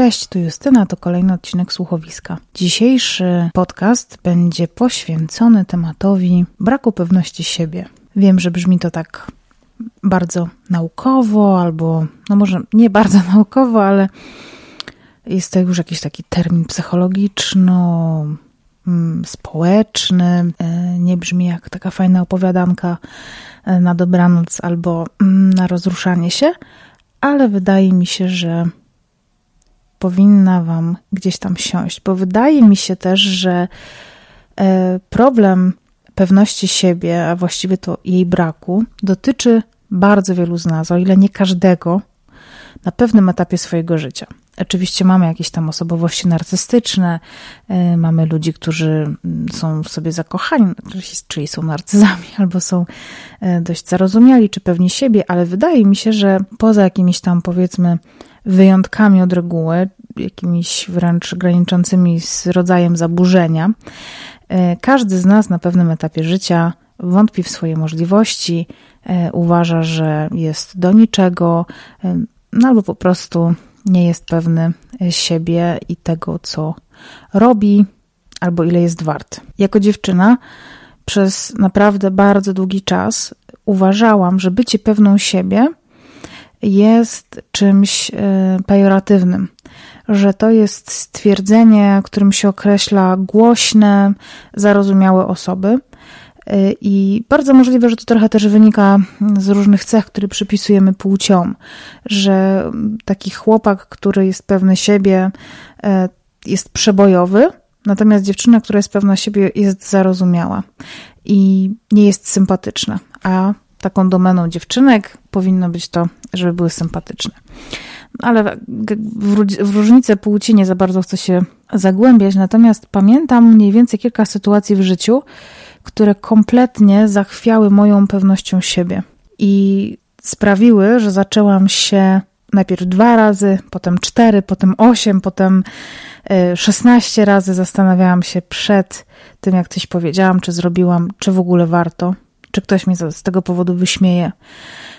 Cześć, tu Justyna, to kolejny odcinek Słuchowiska. Dzisiejszy podcast będzie poświęcony tematowi braku pewności siebie. Wiem, że brzmi to tak bardzo naukowo, albo no może nie bardzo naukowo, ale jest to już jakiś taki termin psychologiczny, mm, społeczny. E, nie brzmi jak taka fajna opowiadanka e, na dobranoc albo mm, na rozruszanie się, ale wydaje mi się, że powinna Wam gdzieś tam siąść, bo wydaje mi się też, że e, problem pewności siebie, a właściwie to jej braku, dotyczy bardzo wielu z nas, o ile nie każdego, na pewnym etapie swojego życia. Oczywiście mamy jakieś tam osobowości narcystyczne, e, mamy ludzi, którzy mm, są w sobie zakochani, czyli są narcyzami, albo są e, dość zarozumiali, czy pewni siebie, ale wydaje mi się, że poza jakimiś tam powiedzmy wyjątkami od reguły, jakimiś wręcz graniczącymi z rodzajem zaburzenia, e, każdy z nas na pewnym etapie życia wątpi w swoje możliwości, uważa, że jest do niczego, no albo po prostu nie jest pewny siebie i tego, co robi, albo ile jest wart. Jako dziewczyna przez naprawdę bardzo długi czas uważałam, że bycie pewną siebie jest czymś e, pejoratywnym, że to jest stwierdzenie, którym się określa głośne, zarozumiałe osoby I bardzo możliwe, że to trochę też wynika z różnych cech, które przypisujemy płciom, że taki chłopak, który jest pewny siebie, y, jest przebojowy, natomiast dziewczyna, która jest pewna siebie, jest zarozumiała i nie jest sympatyczna. A taką domeną dziewczynek powinno być to, żeby były sympatyczne. Ale w różnice płci nie za bardzo chcę się zagłębiać, natomiast pamiętam mniej więcej kilka sytuacji w życiu, które kompletnie zachwiały moją pewnością siebie i sprawiły, że zaczęłam się najpierw dwa razy, potem cztery, potem osiem, potem e, szesnaście razy zastanawiałam się przed tym, jak coś powiedziałam, czy zrobiłam, czy w ogóle warto, czy ktoś mnie z tego powodu wyśmieje,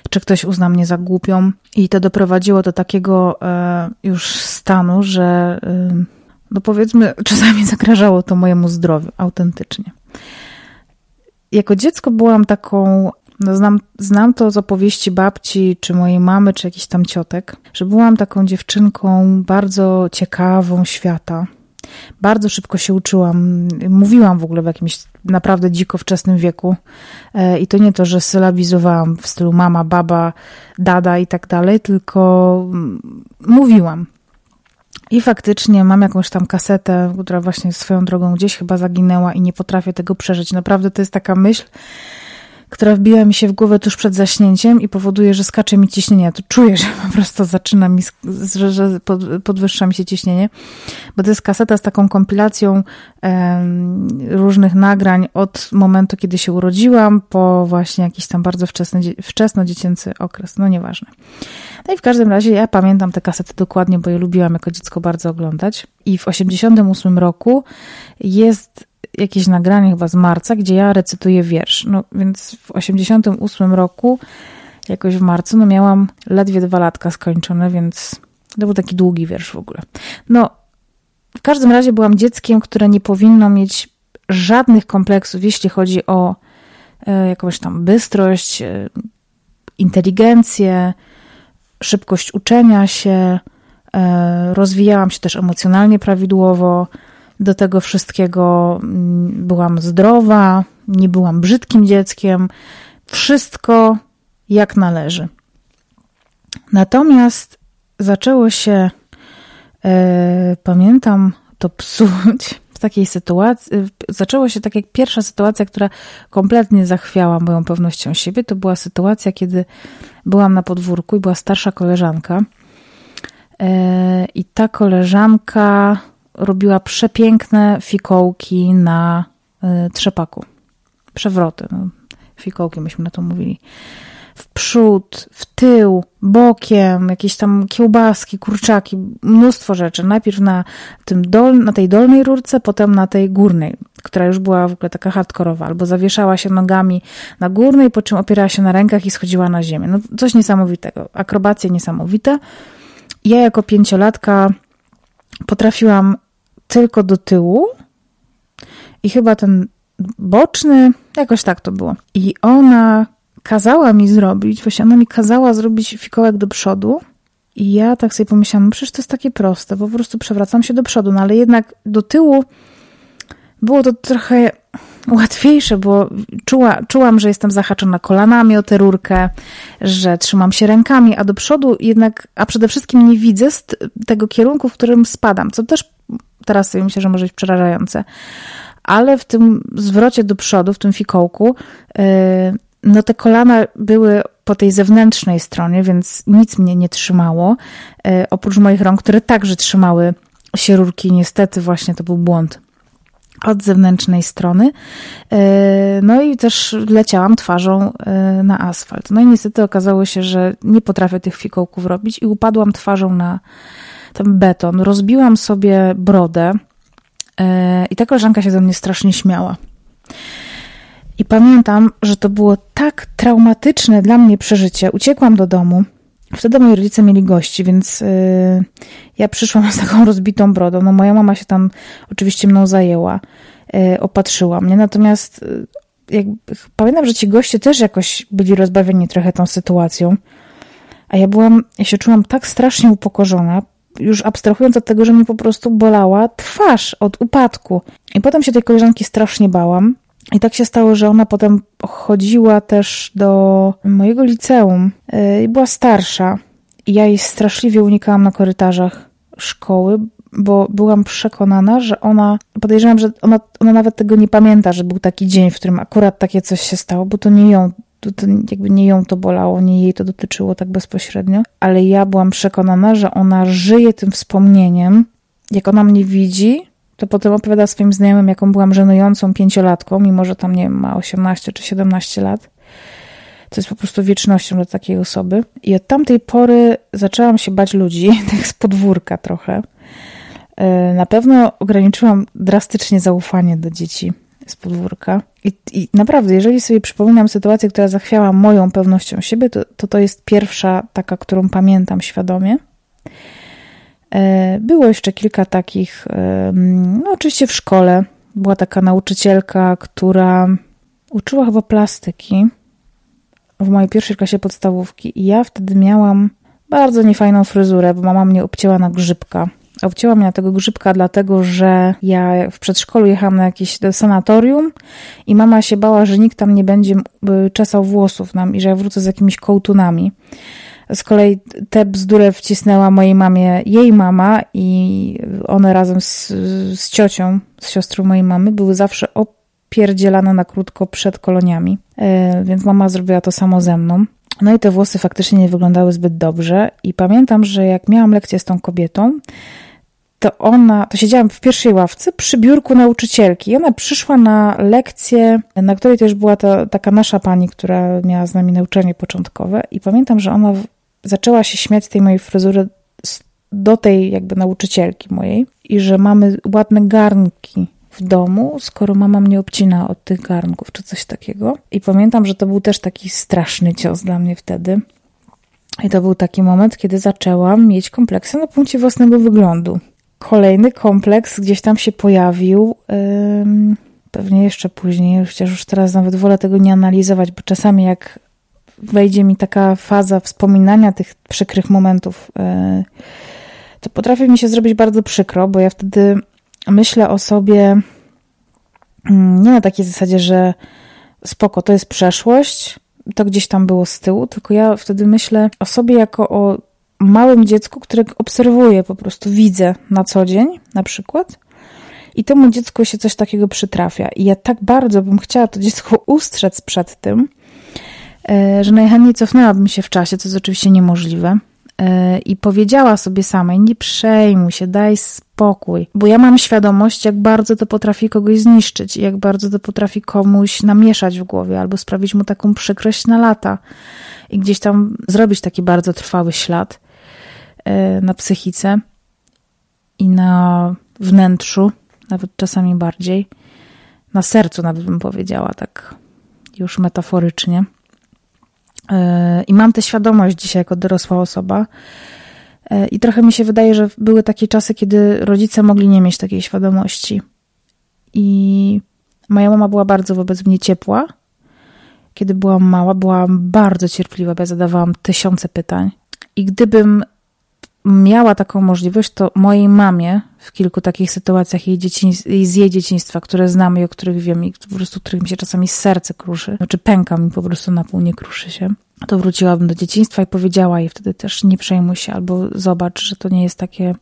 czy ktoś uzna mnie za głupią. I to doprowadziło do takiego e, już stanu, że e, no powiedzmy, czasami zagrażało to mojemu zdrowiu autentycznie jako dziecko byłam taką, no znam, znam to z opowieści babci, czy mojej mamy, czy jakichś tam ciotek, że byłam taką dziewczynką bardzo ciekawą świata. Bardzo szybko się uczyłam. Mówiłam w ogóle w jakimś naprawdę dziko wczesnym wieku. E, I to nie to, że sylabizowałam w stylu mama, baba, dada i tak dalej, tylko mm, mówiłam. I faktycznie mam jakąś tam kasetę, która właśnie swoją drogą gdzieś chyba zaginęła i nie potrafię tego przeżyć. Naprawdę to jest taka myśl, która wbiła mi się w głowę tuż przed zaśnięciem i powoduje, że skacze mi ciśnienie. to czuję, że po prostu zaczyna mi, że, podwyższa mi się ciśnienie, bo to jest kaseta z taką kompilacją różnych nagrań od momentu, kiedy się urodziłam, po właśnie jakiś tam bardzo wczesny, wczesno-dziecięcy okres, no nieważne. No i w każdym razie ja pamiętam te kasety dokładnie, bo je lubiłam jako dziecko bardzo oglądać. I w 88 roku jest jakieś nagranie chyba z marca, gdzie ja recytuję wiersz. No więc w 88 roku, jakoś w marcu, no miałam ledwie dwa latka skończone, więc to był taki długi wiersz w ogóle. No, w każdym razie byłam dzieckiem, które nie powinno mieć żadnych kompleksów, jeśli chodzi o e, jakąś tam bystrość, e, inteligencję, szybkość uczenia się, e, rozwijałam się też emocjonalnie prawidłowo. Do tego wszystkiego mm, byłam zdrowa, nie byłam brzydkim dzieckiem. Wszystko jak należy. Natomiast zaczęło się, e, pamiętam, to psuć w takiej sytuacji. Zaczęło się tak jak pierwsza sytuacja, która kompletnie zachwiała moją pewnością siebie. To była sytuacja, kiedy byłam na podwórku i była starsza koleżanka. E, I ta koleżanka robiła przepiękne fikołki na e, trzepaku. Przewroty. No, fikołki myśmy na to mówili. W przód, w tył, bokiem, jakieś tam kiełbaski, kurczaki, mnóstwo rzeczy. Najpierw na, tym dol, na tej dolnej rurce, potem na tej górnej, która już była w ogóle taka hardkorowa, albo zawieszała się nogami na górnej, po czym opierała się na rękach i schodziła na ziemię. No coś niesamowitego. Akrobacje niesamowite. Ja jako pięciolatka potrafiłam tylko do tyłu i chyba ten boczny, jakoś tak to było. I ona kazała mi zrobić, właśnie ona mi kazała zrobić fikołek do przodu. I ja tak sobie pomyślałam, no przecież to jest takie proste, po prostu przewracam się do przodu, no ale jednak do tyłu było to trochę łatwiejsze, bo czuła, czułam, że jestem zahaczona kolanami o tę rurkę, że trzymam się rękami, a do przodu jednak, a przede wszystkim nie widzę tego kierunku, w którym spadam, co też teraz sobie myślę, że może być przerażające. Ale w tym zwrocie do przodu, w tym fikołku, yy, no te kolana były po tej zewnętrznej stronie, więc nic mnie nie trzymało, yy, oprócz moich rąk, które także trzymały się rurki. Niestety właśnie to był błąd od zewnętrznej strony. Yy, no i też leciałam twarzą na asfalt. No i niestety okazało się, że nie potrafię tych fikołków robić i upadłam twarzą na ten beton. Rozbiłam sobie brodę i ta koleżanka się ze mnie strasznie śmiała. I pamiętam, że to było tak traumatyczne dla mnie przeżycie. Uciekłam do domu. Wtedy moi rodzice mieli gości, więc yy, ja przyszłam z taką rozbitą brodą. No moja mama się tam oczywiście mną zajęła, yy, opatrzyła mnie. Natomiast yy, jak, pamiętam, że ci goście też jakoś byli rozbawieni trochę tą sytuacją. A ja byłam, ja się czułam tak strasznie upokorzona, już abstrahując od tego, że mnie po prostu bolała twarz od upadku. I potem się tej koleżanki strasznie bałam. I tak się stało, że ona potem chodziła też do mojego liceum y, i była starsza. I ja jej straszliwie unikałam na korytarzach szkoły, bo byłam przekonana, że ona, podejrzewam, że ona, ona nawet tego nie pamięta, że był taki dzień, w którym akurat takie coś się stało, bo to nie ją, to, to jakby nie ją to bolało, nie jej to dotyczyło tak bezpośrednio, ale ja byłam przekonana, że ona żyje tym wspomnieniem, jak ona mnie widzi, to potem opowiada swoim znajomym, jaką byłam żenującą pięciolatką, mimo że tam, nie wiem, ma 18 czy 17 lat. To jest po prostu wiecznością dla takiej osoby. I od tamtej pory zaczęłam się bać ludzi, tak z podwórka trochę. E, na pewno ograniczyłam drastycznie zaufanie do dzieci z podwórka. I, I, naprawdę, jeżeli sobie przypominam sytuację, która zachwiała moją pewnością siebie, to, to to jest pierwsza taka, którą pamiętam świadomie. E, było jeszcze kilka takich, e, no oczywiście w szkole była taka nauczycielka, która uczyła chyba plastyki w mojej pierwszej klasie podstawówki i ja wtedy miałam bardzo niefajną fryzurę, bo mama mnie obcięła na grzybka. Obcięła mnie na tego grzybka dlatego, że ja w przedszkolu jechałam na jakieś sanatorium i mama się bała, że nikt tam nie będzie czesał włosów nam i że ja wrócę z jakimiś kołtunami. Z kolei tę bzdurę wcisnęła mojej mamie jej mama i one razem z, z ciocią, z siostrą mojej mamy, były zawsze opierdzielane na krótko przed koloniami. E, więc mama zrobiła to samo ze mną. No i te włosy faktycznie nie wyglądały zbyt dobrze i pamiętam, że jak miałam lekcję z tą kobietą, to ona, to siedziałam w pierwszej ławce przy biurku nauczycielki i ona przyszła na lekcję, na której też była ta, taka nasza pani, która miała z nami nauczanie początkowe i pamiętam, że ona zaczęła się śmiać tej mojej fryzury do tej jakby nauczycielki mojej i że mamy ładne garnki w domu, skoro mama mnie obcina od tych garnków, czy coś takiego. I pamiętam, że to był też taki straszny cios dla mnie wtedy. I to był taki moment, kiedy zaczęłam mieć kompleksy na punkcie własnego wyglądu. Kolejny kompleks gdzieś tam się pojawił, pewnie jeszcze później, chociaż już teraz nawet wolę tego nie analizować, bo czasami jak wejdzie mi taka faza wspominania tych przykrych momentów, e, to potrafi mi się zrobić bardzo przykro, bo ja wtedy myślę o sobie mm, nie na takiej zasadzie, że spoko, to jest przeszłość, to gdzieś tam było z tyłu, tylko ja wtedy myślę o sobie jako o małym dziecku, którego obserwuję, po prostu widzę na co dzień, na przykład. I temu dziecku się coś takiego przytrafia. I ja tak bardzo bym chciała to dziecko ustrzec przed tym, że najchętniej cofnęłabym się w czasie, co jest oczywiście niemożliwe. E, I powiedziała sobie samej, nie przejmuj się, daj spokój, bo ja mam świadomość, jak bardzo to potrafi kogoś zniszczyć, jak bardzo to potrafi komuś namieszać w głowie, albo sprawić mu taką przykrość na lata i gdzieś tam zrobić taki bardzo trwały ślad e, na psychice i na wnętrzu, nawet czasami bardziej, na sercu nawet bym powiedziała, tak już metaforycznie. E, I mam tę świadomość dzisiaj jako dorosła osoba, E, I trochę mi się wydaje, że były takie czasy, kiedy rodzice mogli nie mieć takiej świadomości. I moja mama była bardzo wobec mnie ciepła. Kiedy byłam mała, byłam bardzo cierpliwa, bo ja zadawałam tysiące pytań. I gdybym miała taką możliwość, to mojej mamie w kilku takich sytuacjach jej z jej dzieciństwa, które znam i o których wiem i po prostu których mi się czasami serce kruszy, znaczy pęka mi po prostu na pół, nie kruszy się, to wróciłabym do dzieciństwa i powiedziała jej wtedy też nie przejmuj się albo zobacz, że to nie jest takie...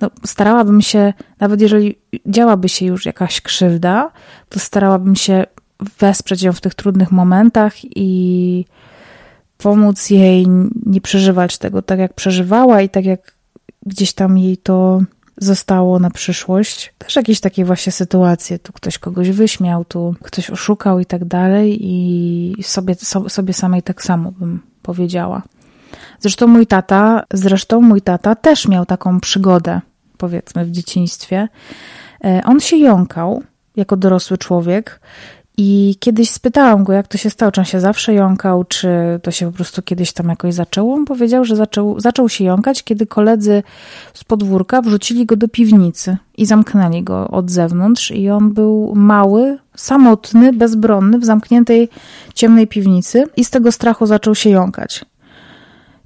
No, starałabym się, nawet jeżeli działaby się już jakaś krzywda, to starałabym się wesprzeć ją w tych trudnych momentach i pomóc jej nie przeżywać tego tak, jak przeżywała i tak, jak gdzieś tam jej to zostało na przyszłość. Też jakieś takie właśnie sytuacje, tu ktoś kogoś wyśmiał, tu ktoś oszukał i tak dalej i sobie, sobie samej tak samo bym powiedziała. Zresztą mój tata, zresztą mój tata też miał taką przygodę, powiedzmy, w dzieciństwie. E, on się jąkał jako dorosły człowiek i kiedyś spytałam go, jak to się stało, czy on się zawsze jąkał, czy to się po prostu kiedyś tam jakoś zaczęło. On powiedział, że zaczął, zaczął się jąkać, kiedy koledzy z podwórka wrzucili go do piwnicy i zamknęli go od zewnątrz. I on był mały, samotny, bezbronny w zamkniętej, ciemnej piwnicy i z tego strachu zaczął się jąkać.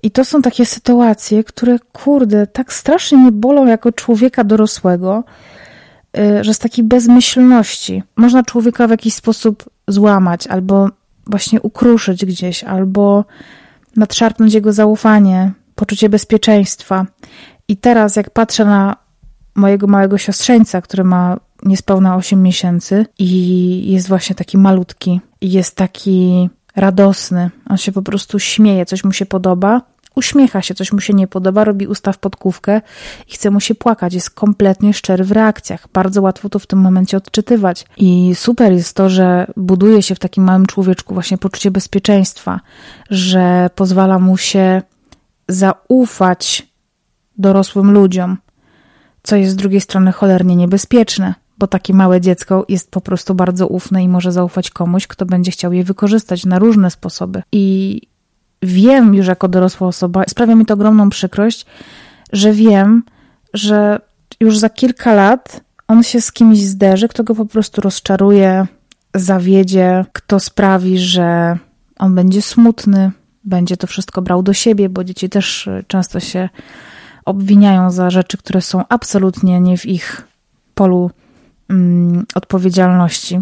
I to są takie sytuacje, które, kurde, tak strasznie mnie bolą jako człowieka dorosłego, że z takiej bezmyślności można człowieka w jakiś sposób złamać, albo właśnie ukruszyć gdzieś, albo nadszarpnąć jego zaufanie, poczucie bezpieczeństwa. I teraz, jak patrzę na mojego małego siostrzeńca, który ma niespełna 8 miesięcy i jest właśnie taki malutki, i jest taki radosny, on się po prostu śmieje, coś mu się podoba, uśmiecha się, coś mu się nie podoba, robi usta w podkówkę i chce mu się płakać. Jest kompletnie szczery w reakcjach. Bardzo łatwo to w tym momencie odczytywać. I super jest to, że buduje się w takim małym człowieczku właśnie poczucie bezpieczeństwa, że pozwala mu się zaufać dorosłym ludziom, co jest z drugiej strony cholernie niebezpieczne bo takie małe dziecko jest po prostu bardzo ufne i może zaufać komuś, kto będzie chciał je wykorzystać na różne sposoby. I wiem już jako dorosła osoba, sprawia mi to ogromną przykrość, że wiem, że już za kilka lat on się z kimś zderzy, kto go po prostu rozczaruje, zawiedzie, kto sprawi, że on będzie smutny, będzie to wszystko brał do siebie, bo dzieci też często się obwiniają za rzeczy, które są absolutnie nie w ich polu mm, odpowiedzialności.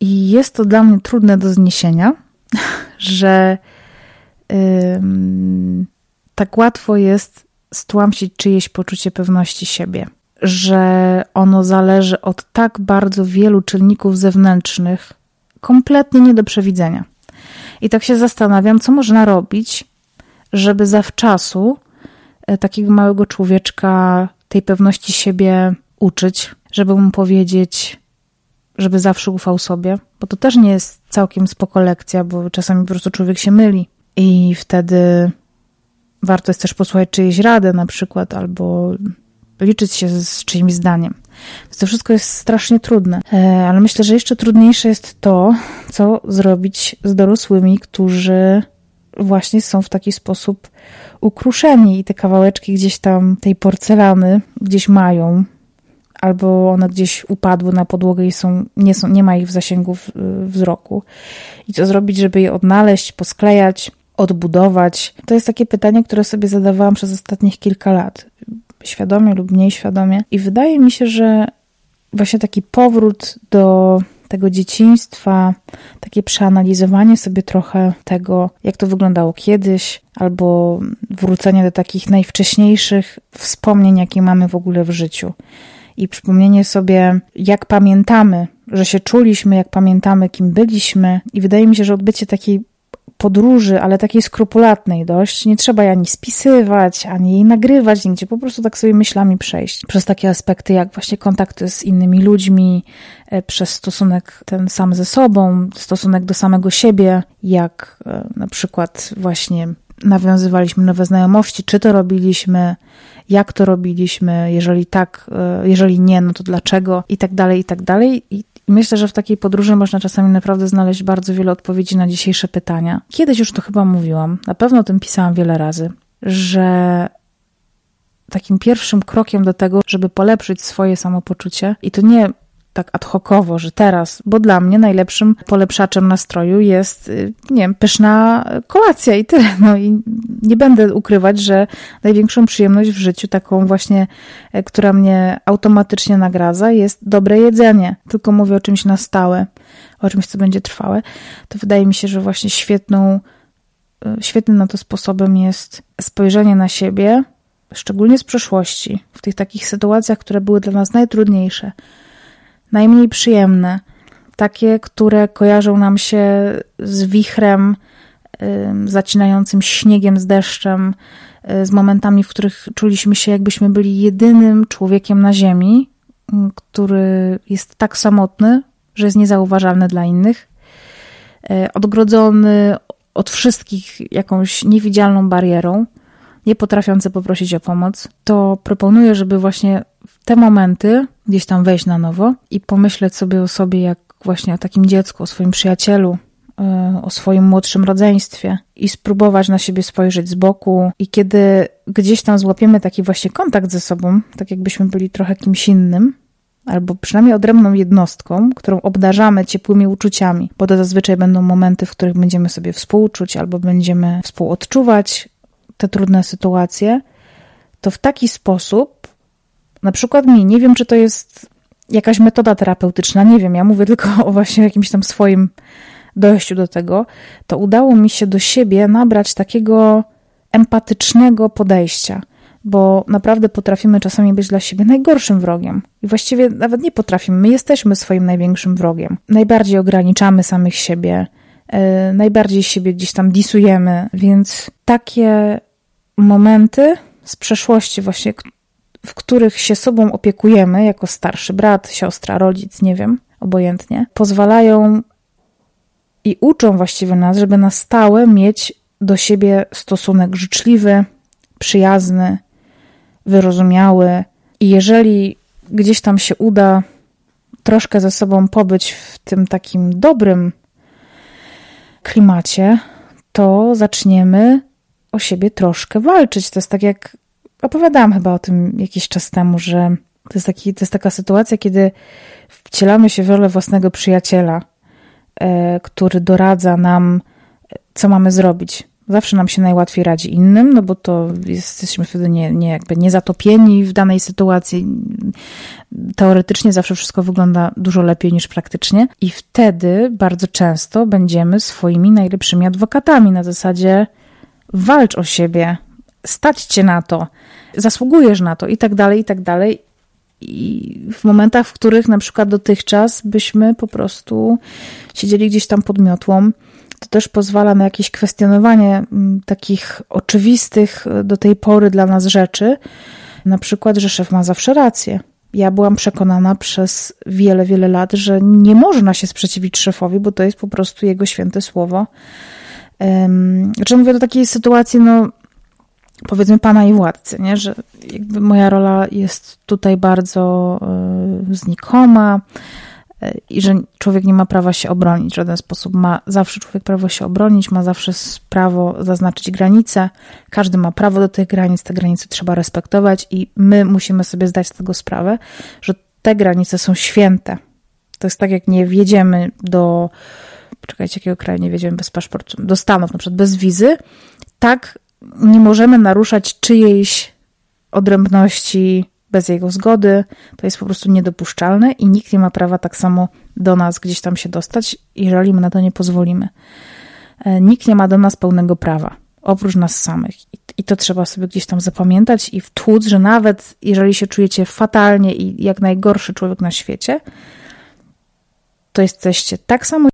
I jest to dla mnie trudne do zniesienia, że tak łatwo jest stłamsić czyjeś poczucie pewności siebie, że ono zależy od tak bardzo wielu czynników zewnętrznych, kompletnie nie do przewidzenia. I tak się zastanawiam, co można robić, żeby zawczasu e, takiego małego człowieczka tej pewności siebie uczyć, żeby mu powiedzieć, żeby zawsze ufał sobie, bo to też nie jest całkiem spoko lekcja, bo czasami po prostu człowiek się myli i wtedy warto jest też posłuchać czyjejś rady na przykład, albo liczyć się z czyimś zdaniem. Więc to wszystko jest strasznie trudne. E, ale myślę, że jeszcze trudniejsze jest to, co zrobić z dorosłymi, którzy właśnie są w taki sposób ukruszeni i te kawałeczki gdzieś tam tej porcelany gdzieś mają, albo one gdzieś upadły na podłogę i są, nie, są, nie ma ich w zasięgu wzroku. I co zrobić, żeby je odnaleźć, posklejać, odbudować? To jest takie pytanie, które sobie zadawałam przez ostatnich kilka lat, świadomie lub mniej świadomie. I wydaje mi się, że właśnie taki powrót do tego dzieciństwa, takie przeanalizowanie sobie trochę tego, jak to wyglądało kiedyś, albo wrócenie do takich najwcześniejszych wspomnień, jakie mamy w ogóle w życiu. I przypomnienie sobie, jak pamiętamy, że się czuliśmy, jak pamiętamy, kim byliśmy. I wydaje mi się, że odbycie takiej podróży, ale takiej skrupulatnej dość. Nie trzeba jej ani spisywać, ani jej nagrywać nigdzie, po prostu tak sobie myślami przejść. Przez takie aspekty jak właśnie kontakty z innymi ludźmi, e, przez stosunek ten sam ze sobą, stosunek do samego siebie, jak e, na przykład właśnie nawiązywaliśmy nowe znajomości, czy to robiliśmy, jak to robiliśmy, jeżeli tak, e, jeżeli nie, no to dlaczego i tak dalej, i tak dalej. I Myślę, że w takiej podróży można czasami naprawdę znaleźć bardzo wiele odpowiedzi na dzisiejsze pytania. Kiedyś już to chyba mówiłam, na pewno o tym pisałam wiele razy, że takim pierwszym krokiem do tego, żeby polepszyć swoje samopoczucie. I to nie tak ad hocowo, że teraz, bo dla mnie najlepszym polepszaczem nastroju jest, y, nie wiem, pyszna kolacja i tyle. No i nie będę ukrywać, że największą przyjemność w życiu, taką właśnie, e, która mnie automatycznie nagradza, jest dobre jedzenie. Tylko mówię o czymś na stałe, o czymś, co będzie trwałe. To wydaje mi się, że właśnie świetną, e, świetnym na to sposobem jest spojrzenie na siebie, szczególnie z przeszłości, w tych takich sytuacjach, które były dla nas najtrudniejsze najmniej przyjemne, takie, które kojarzą nam się z wichrem, zacinającym śniegiem z deszczem, y, z momentami, w których czuliśmy się, jakbyśmy byli jedynym człowiekiem na Ziemi, który jest tak samotny, że jest niezauważalny dla innych, y, odgrodzony od wszystkich jakąś niewidzialną barierą, nie potrafiący poprosić o pomoc, to proponuję, żeby właśnie w te momenty gdzieś tam wejść na nowo i pomyśleć sobie o sobie jak właśnie o takim dziecku, o swoim przyjacielu, e, o swoim młodszym rodzeństwie i spróbować na siebie spojrzeć z boku. I kiedy gdzieś tam złapiemy taki właśnie kontakt ze sobą, tak jakbyśmy byli trochę kimś innym, albo przynajmniej odrębną jednostką, którą obdarzamy ciepłymi uczuciami, bo to zazwyczaj będą momenty, w których będziemy sobie współczuć albo będziemy współodczuwać te trudne sytuacje, to w taki sposób na przykład mi, nie wiem, czy to jest jakaś metoda terapeutyczna, nie wiem, ja mówię tylko o właśnie jakimś tam swoim dojściu do tego, to udało mi się do siebie nabrać takiego empatycznego podejścia, bo naprawdę potrafimy czasami być dla siebie najgorszym wrogiem. I właściwie nawet nie potrafimy, my jesteśmy swoim największym wrogiem. Najbardziej ograniczamy samych siebie, yy, najbardziej siebie gdzieś tam disujemy, więc takie momenty z przeszłości, właśnie w których się sobą opiekujemy, jako starszy brat, siostra, rodzic, nie wiem, obojętnie, pozwalają i uczą właściwie nas, żeby na stałe mieć do siebie stosunek życzliwy, przyjazny, wyrozumiały. I jeżeli gdzieś tam się uda troszkę ze sobą pobyć w tym takim dobrym klimacie, to zaczniemy o siebie troszkę walczyć. To jest tak jak opowiadałam chyba o tym jakiś czas temu, że to jest, taki, to jest taka sytuacja, kiedy wcielamy się w rolę własnego przyjaciela, e, który doradza nam, co mamy zrobić. Zawsze nam się najłatwiej radzi innym, no bo to jesteśmy wtedy nie, nie, jakby nie zatopieni w danej sytuacji. Teoretycznie zawsze wszystko wygląda dużo lepiej niż praktycznie, i wtedy bardzo często będziemy swoimi najlepszymi adwokatami na zasadzie walcz o siebie, stać cię na to, zasługujesz na to i tak dalej, i tak dalej. I w momentach, w których na przykład dotychczas byśmy po prostu siedzieli gdzieś tam pod miotłą, to też pozwala na jakieś kwestionowanie mm, takich oczywistych do tej pory dla nas rzeczy. Na przykład, że szef ma zawsze rację. Ja byłam przekonana przez wiele, wiele lat, że nie można się sprzeciwić szefowi, bo to jest po prostu jego święte słowo. Um, mówię do takiej sytuacji, no powiedzmy pana i władcy, nie? że jakby moja rola jest tutaj bardzo y, znikoma y, i że człowiek nie ma prawa się obronić w żaden sposób. Ma zawsze człowiek prawo się obronić, ma zawsze prawo zaznaczyć granice. Każdy ma prawo do tych granic, te granice trzeba respektować i my musimy sobie zdać z tego sprawę, że te granice są święte. To jest tak, jak nie wjedziemy do, czekajcie, jakiego kraju nie wjedziemy bez paszportu, do Stanów, na przykład bez wizy, tak nie możemy naruszać czyjejś odrębności bez jego zgody. To jest po prostu niedopuszczalne i nikt nie ma prawa tak samo do nas gdzieś tam się dostać, jeżeli my na to nie pozwolimy. E, nikt nie ma do nas pełnego prawa, oprócz nas samych. I to trzeba sobie gdzieś tam zapamiętać i wtłuc, że nawet jeżeli się czujecie fatalnie i jak najgorszy człowiek na świecie, to jesteście tak samo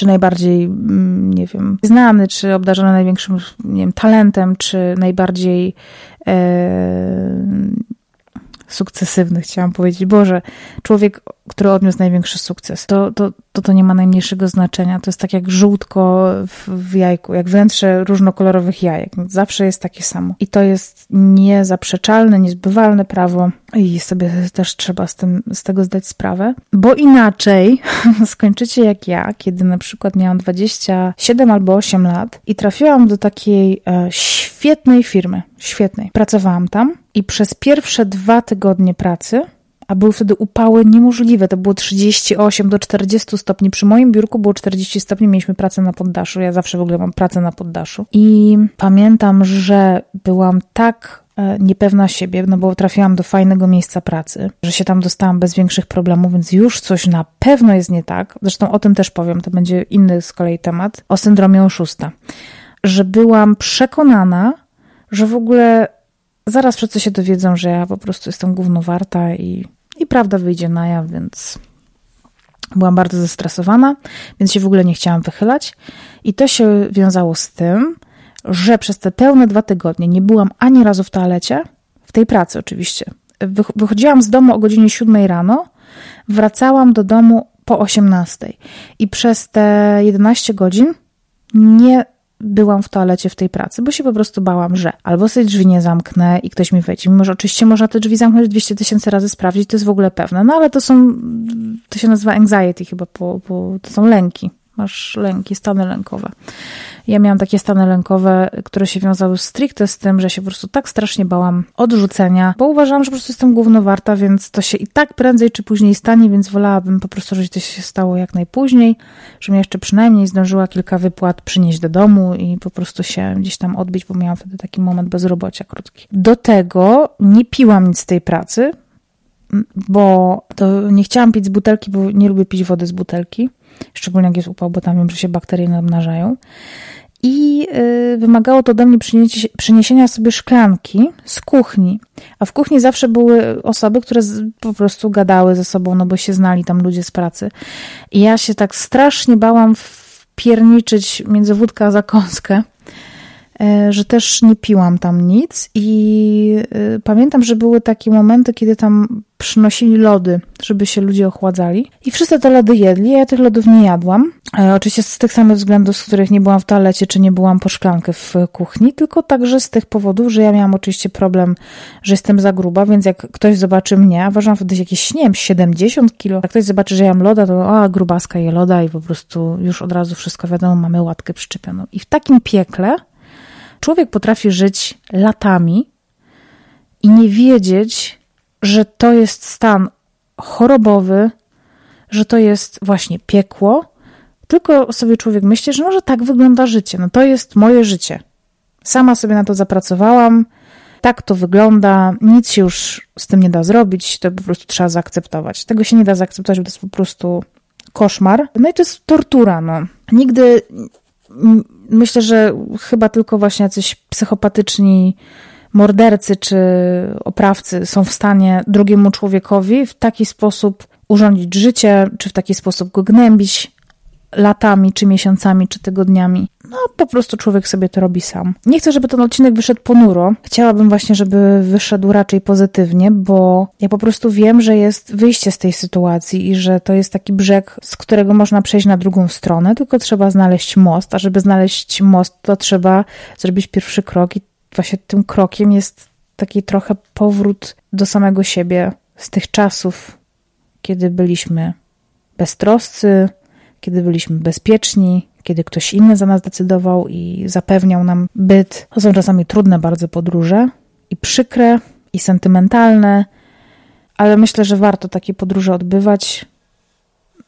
czy najbardziej, mm, nie wiem, znany, czy obdarzony największym, nie wiem, talentem, czy najbardziej e, sukcesywny, chciałam powiedzieć. Boże, człowiek, który odniósł największy sukces. To, to, to, to nie ma najmniejszego znaczenia. To jest tak jak żółtko w, w jajku, jak wnętrze różnokolorowych jajek. Zawsze jest takie samo. I to jest niezaprzeczalne, niezbywalne prawo i sobie też trzeba z, tym, z tego zdać sprawę, bo inaczej skończycie jak ja, kiedy na przykład miałam 27 albo 8 lat i trafiłam do takiej e, świetnej firmy, świetnej. Pracowałam tam i przez pierwsze dwa tygodnie pracy a były wtedy upały niemożliwe. To było 38 do 40 stopni. Przy moim biurku było 40 stopni, mieliśmy pracę na poddaszu. Ja zawsze w ogóle mam pracę na poddaszu. I pamiętam, że byłam tak e, niepewna siebie, no bo trafiłam do fajnego miejsca pracy, że się tam dostałam bez większych problemów, więc już coś na pewno jest nie tak. Zresztą o tym też powiem, to będzie inny z kolei temat, o syndromie oszusta. Że byłam przekonana, że w ogóle zaraz wszyscy się dowiedzą, że ja po prostu jestem głównowarta i i prawda wyjdzie na jaw, więc byłam bardzo zestresowana, więc się w ogóle nie chciałam wychylać. I to się wiązało z tym, że przez te pełne dwa tygodnie nie byłam ani razu w toalecie, w tej pracy oczywiście. Wychodziłam z domu o godzinie 7 rano, wracałam do domu po 18. I przez te 11 godzin nie byłam w toalecie w tej pracy, bo się po prostu bałam, że albo sobie drzwi nie zamknę i ktoś mi wejdzie. Mimo, że oczywiście można te drzwi zamknąć 200 tysięcy razy sprawdzić, to jest w ogóle pewne. No ale to są, to się nazywa anxiety chyba, bo, bo to są lęki masz lęki, stany lękowe. Ja miałam takie stany lękowe, które się wiązały stricte z tym, że się po prostu tak strasznie bałam odrzucenia, bo uważałam, że po prostu jestem głównowarta, więc to się i tak prędzej czy później stanie, więc wolałabym po prostu, żeby to się stało jak najpóźniej, żebym jeszcze przynajmniej zdążyła kilka wypłat przynieść do domu i po prostu się gdzieś tam odbić, bo miałam wtedy taki moment bezrobocia krótki. Do tego nie piłam nic z tej pracy, bo to nie chciałam pić z butelki, bo nie lubię pić wody z butelki szczególnie jak jest upał, bo tam wiem, że się bakterie namnażają. I y, wymagało to ode mnie przyniesienia sobie szklanki z kuchni. A w kuchni zawsze były osoby, które po prostu gadały ze sobą, no bo się znali tam ludzie z pracy. I ja się tak strasznie bałam wpierniczyć między wódkę a zakąskę. E, że też nie piłam tam nic i e, pamiętam, że były takie momenty, kiedy tam przynosili lody, żeby się ludzie ochładzali i wszyscy te lody jedli, ja tych lodów nie jadłam. E, oczywiście z tych samych względów, z których nie byłam w toalecie, czy nie byłam po szklankę w kuchni, tylko także z tych powodów, że ja miałam oczywiście problem, że jestem za gruba, więc jak ktoś zobaczy mnie, a ważam wtedy jakieś, nie wiem, 70 kilo, jak ktoś zobaczy, że ja mam loda, to a, grubaska je loda i po prostu już od razu wszystko wiadomo, mamy łatkę przyczepioną. I w takim piekle Człowiek potrafi żyć latami i nie wiedzieć, że to jest stan chorobowy, że to jest właśnie piekło, tylko sobie człowiek myśli, że może tak wygląda życie. No to jest moje życie. Sama sobie na to zapracowałam, tak to wygląda, nic się już z tym nie da zrobić, to po prostu trzeba zaakceptować. Tego się nie da zaakceptować, bo to jest po prostu koszmar. No i to jest tortura, no. Nigdy myślę, że chyba tylko właśnie jacyś psychopatyczni mordercy czy oprawcy są w stanie drugiemu człowiekowi w taki sposób urządzić życie, czy w taki sposób go gnębić, latami, czy miesiącami, czy tygodniami. No, po prostu człowiek sobie to robi sam. Nie chcę, żeby ten odcinek wyszedł ponuro. Chciałabym właśnie, żeby wyszedł raczej pozytywnie, bo ja po prostu wiem, że jest wyjście z tej sytuacji i że to jest taki brzeg, z którego można przejść na drugą stronę, tylko trzeba znaleźć most, a żeby znaleźć most, to trzeba zrobić pierwszy krok i właśnie tym krokiem jest taki trochę powrót do samego siebie z tych czasów, kiedy byliśmy beztroscy, kiedy byliśmy bezpieczni, kiedy ktoś inny za nas decydował i zapewniał nam byt. To są czasami trudne bardzo podróże i przykre, i sentymentalne, ale myślę, że warto takie podróże odbywać,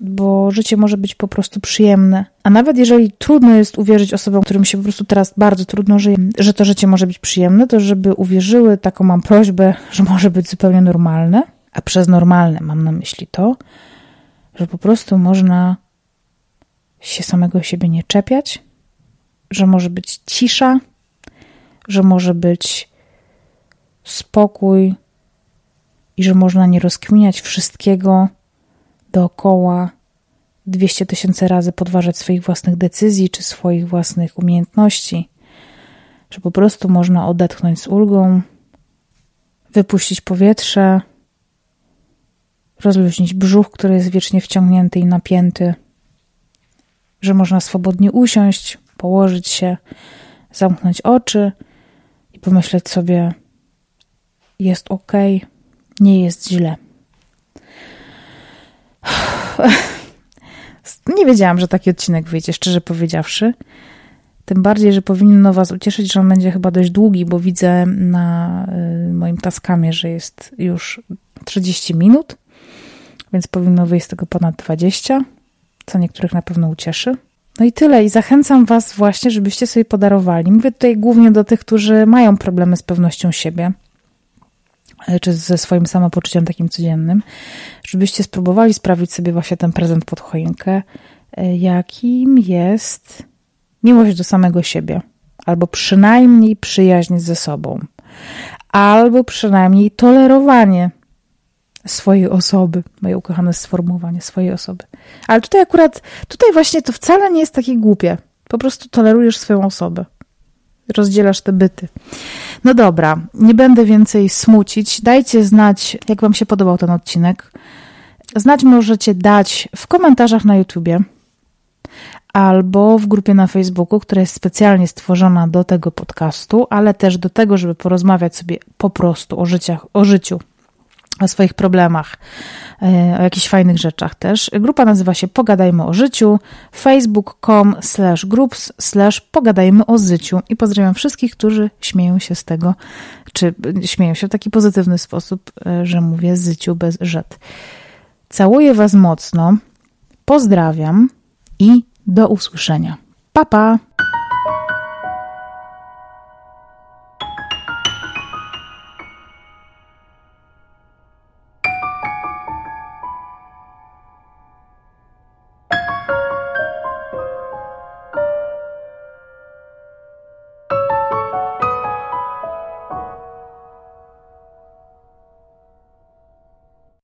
bo życie może być po prostu przyjemne. A nawet jeżeli trudno jest uwierzyć osobom, którym się po prostu teraz bardzo trudno żyje, że to życie może być przyjemne, to żeby uwierzyły, taką mam prośbę, że może być zupełnie normalne. A przez normalne mam na myśli to, że po prostu można się samego siebie nie czepiać, że może być cisza, że może być spokój i że można nie rozkminiać wszystkiego dookoła 200 tysięcy razy, podważać swoich własnych decyzji czy swoich własnych umiejętności, że po prostu można odetchnąć z ulgą, wypuścić powietrze, rozluźnić brzuch, który jest wiecznie wciągnięty i napięty, że można swobodnie usiąść, położyć się, zamknąć oczy i pomyśleć sobie: jest ok, nie jest źle. Nie wiedziałam, że taki odcinek wyjdzie, szczerze powiedziawszy. Tym bardziej, że powinno Was ucieszyć, że on będzie chyba dość długi, bo widzę na y, moim taskamie, że jest już 30 minut, więc powinno wyjść z tego ponad 20, co niektórych na pewno ucieszy. No i tyle. I zachęcam Was właśnie, żebyście sobie podarowali. Mówię tutaj głównie do tych, którzy mają problemy z pewnością siebie, e, czy ze swoim samopoczuciem takim codziennym, żebyście spróbowali sprawić sobie właśnie ten prezent pod choinkę, e, jakim jest miłość do samego siebie, albo przynajmniej przyjaźń ze sobą, albo przynajmniej tolerowanie swojej osoby, moje ukochane sformułowanie swojej osoby. Ale tutaj akurat, tutaj właśnie to wcale nie jest takie głupie. Po prostu tolerujesz swoją osobę. Rozdzielasz te byty. No dobra, nie będę więcej smucić. Dajcie znać, jak Wam się podobał ten odcinek. Znać możecie dać w komentarzach na YouTubie albo w grupie na Facebooku, która jest specjalnie stworzona do tego podcastu, ale też do tego, żeby porozmawiać sobie po prostu o, życiach, o życiu o swoich problemach, e, o jakichś fajnych rzeczach też. Grupa nazywa się Pogadajmy o życiu, facebook.com slash groups slash pogadajmy o życiu i pozdrawiam wszystkich, którzy śmieją się z tego, czy śmieją się w taki pozytywny sposób, e, że mówię zyciu bez rzet. Całuję Was mocno, pozdrawiam i do usłyszenia. Pa, pa!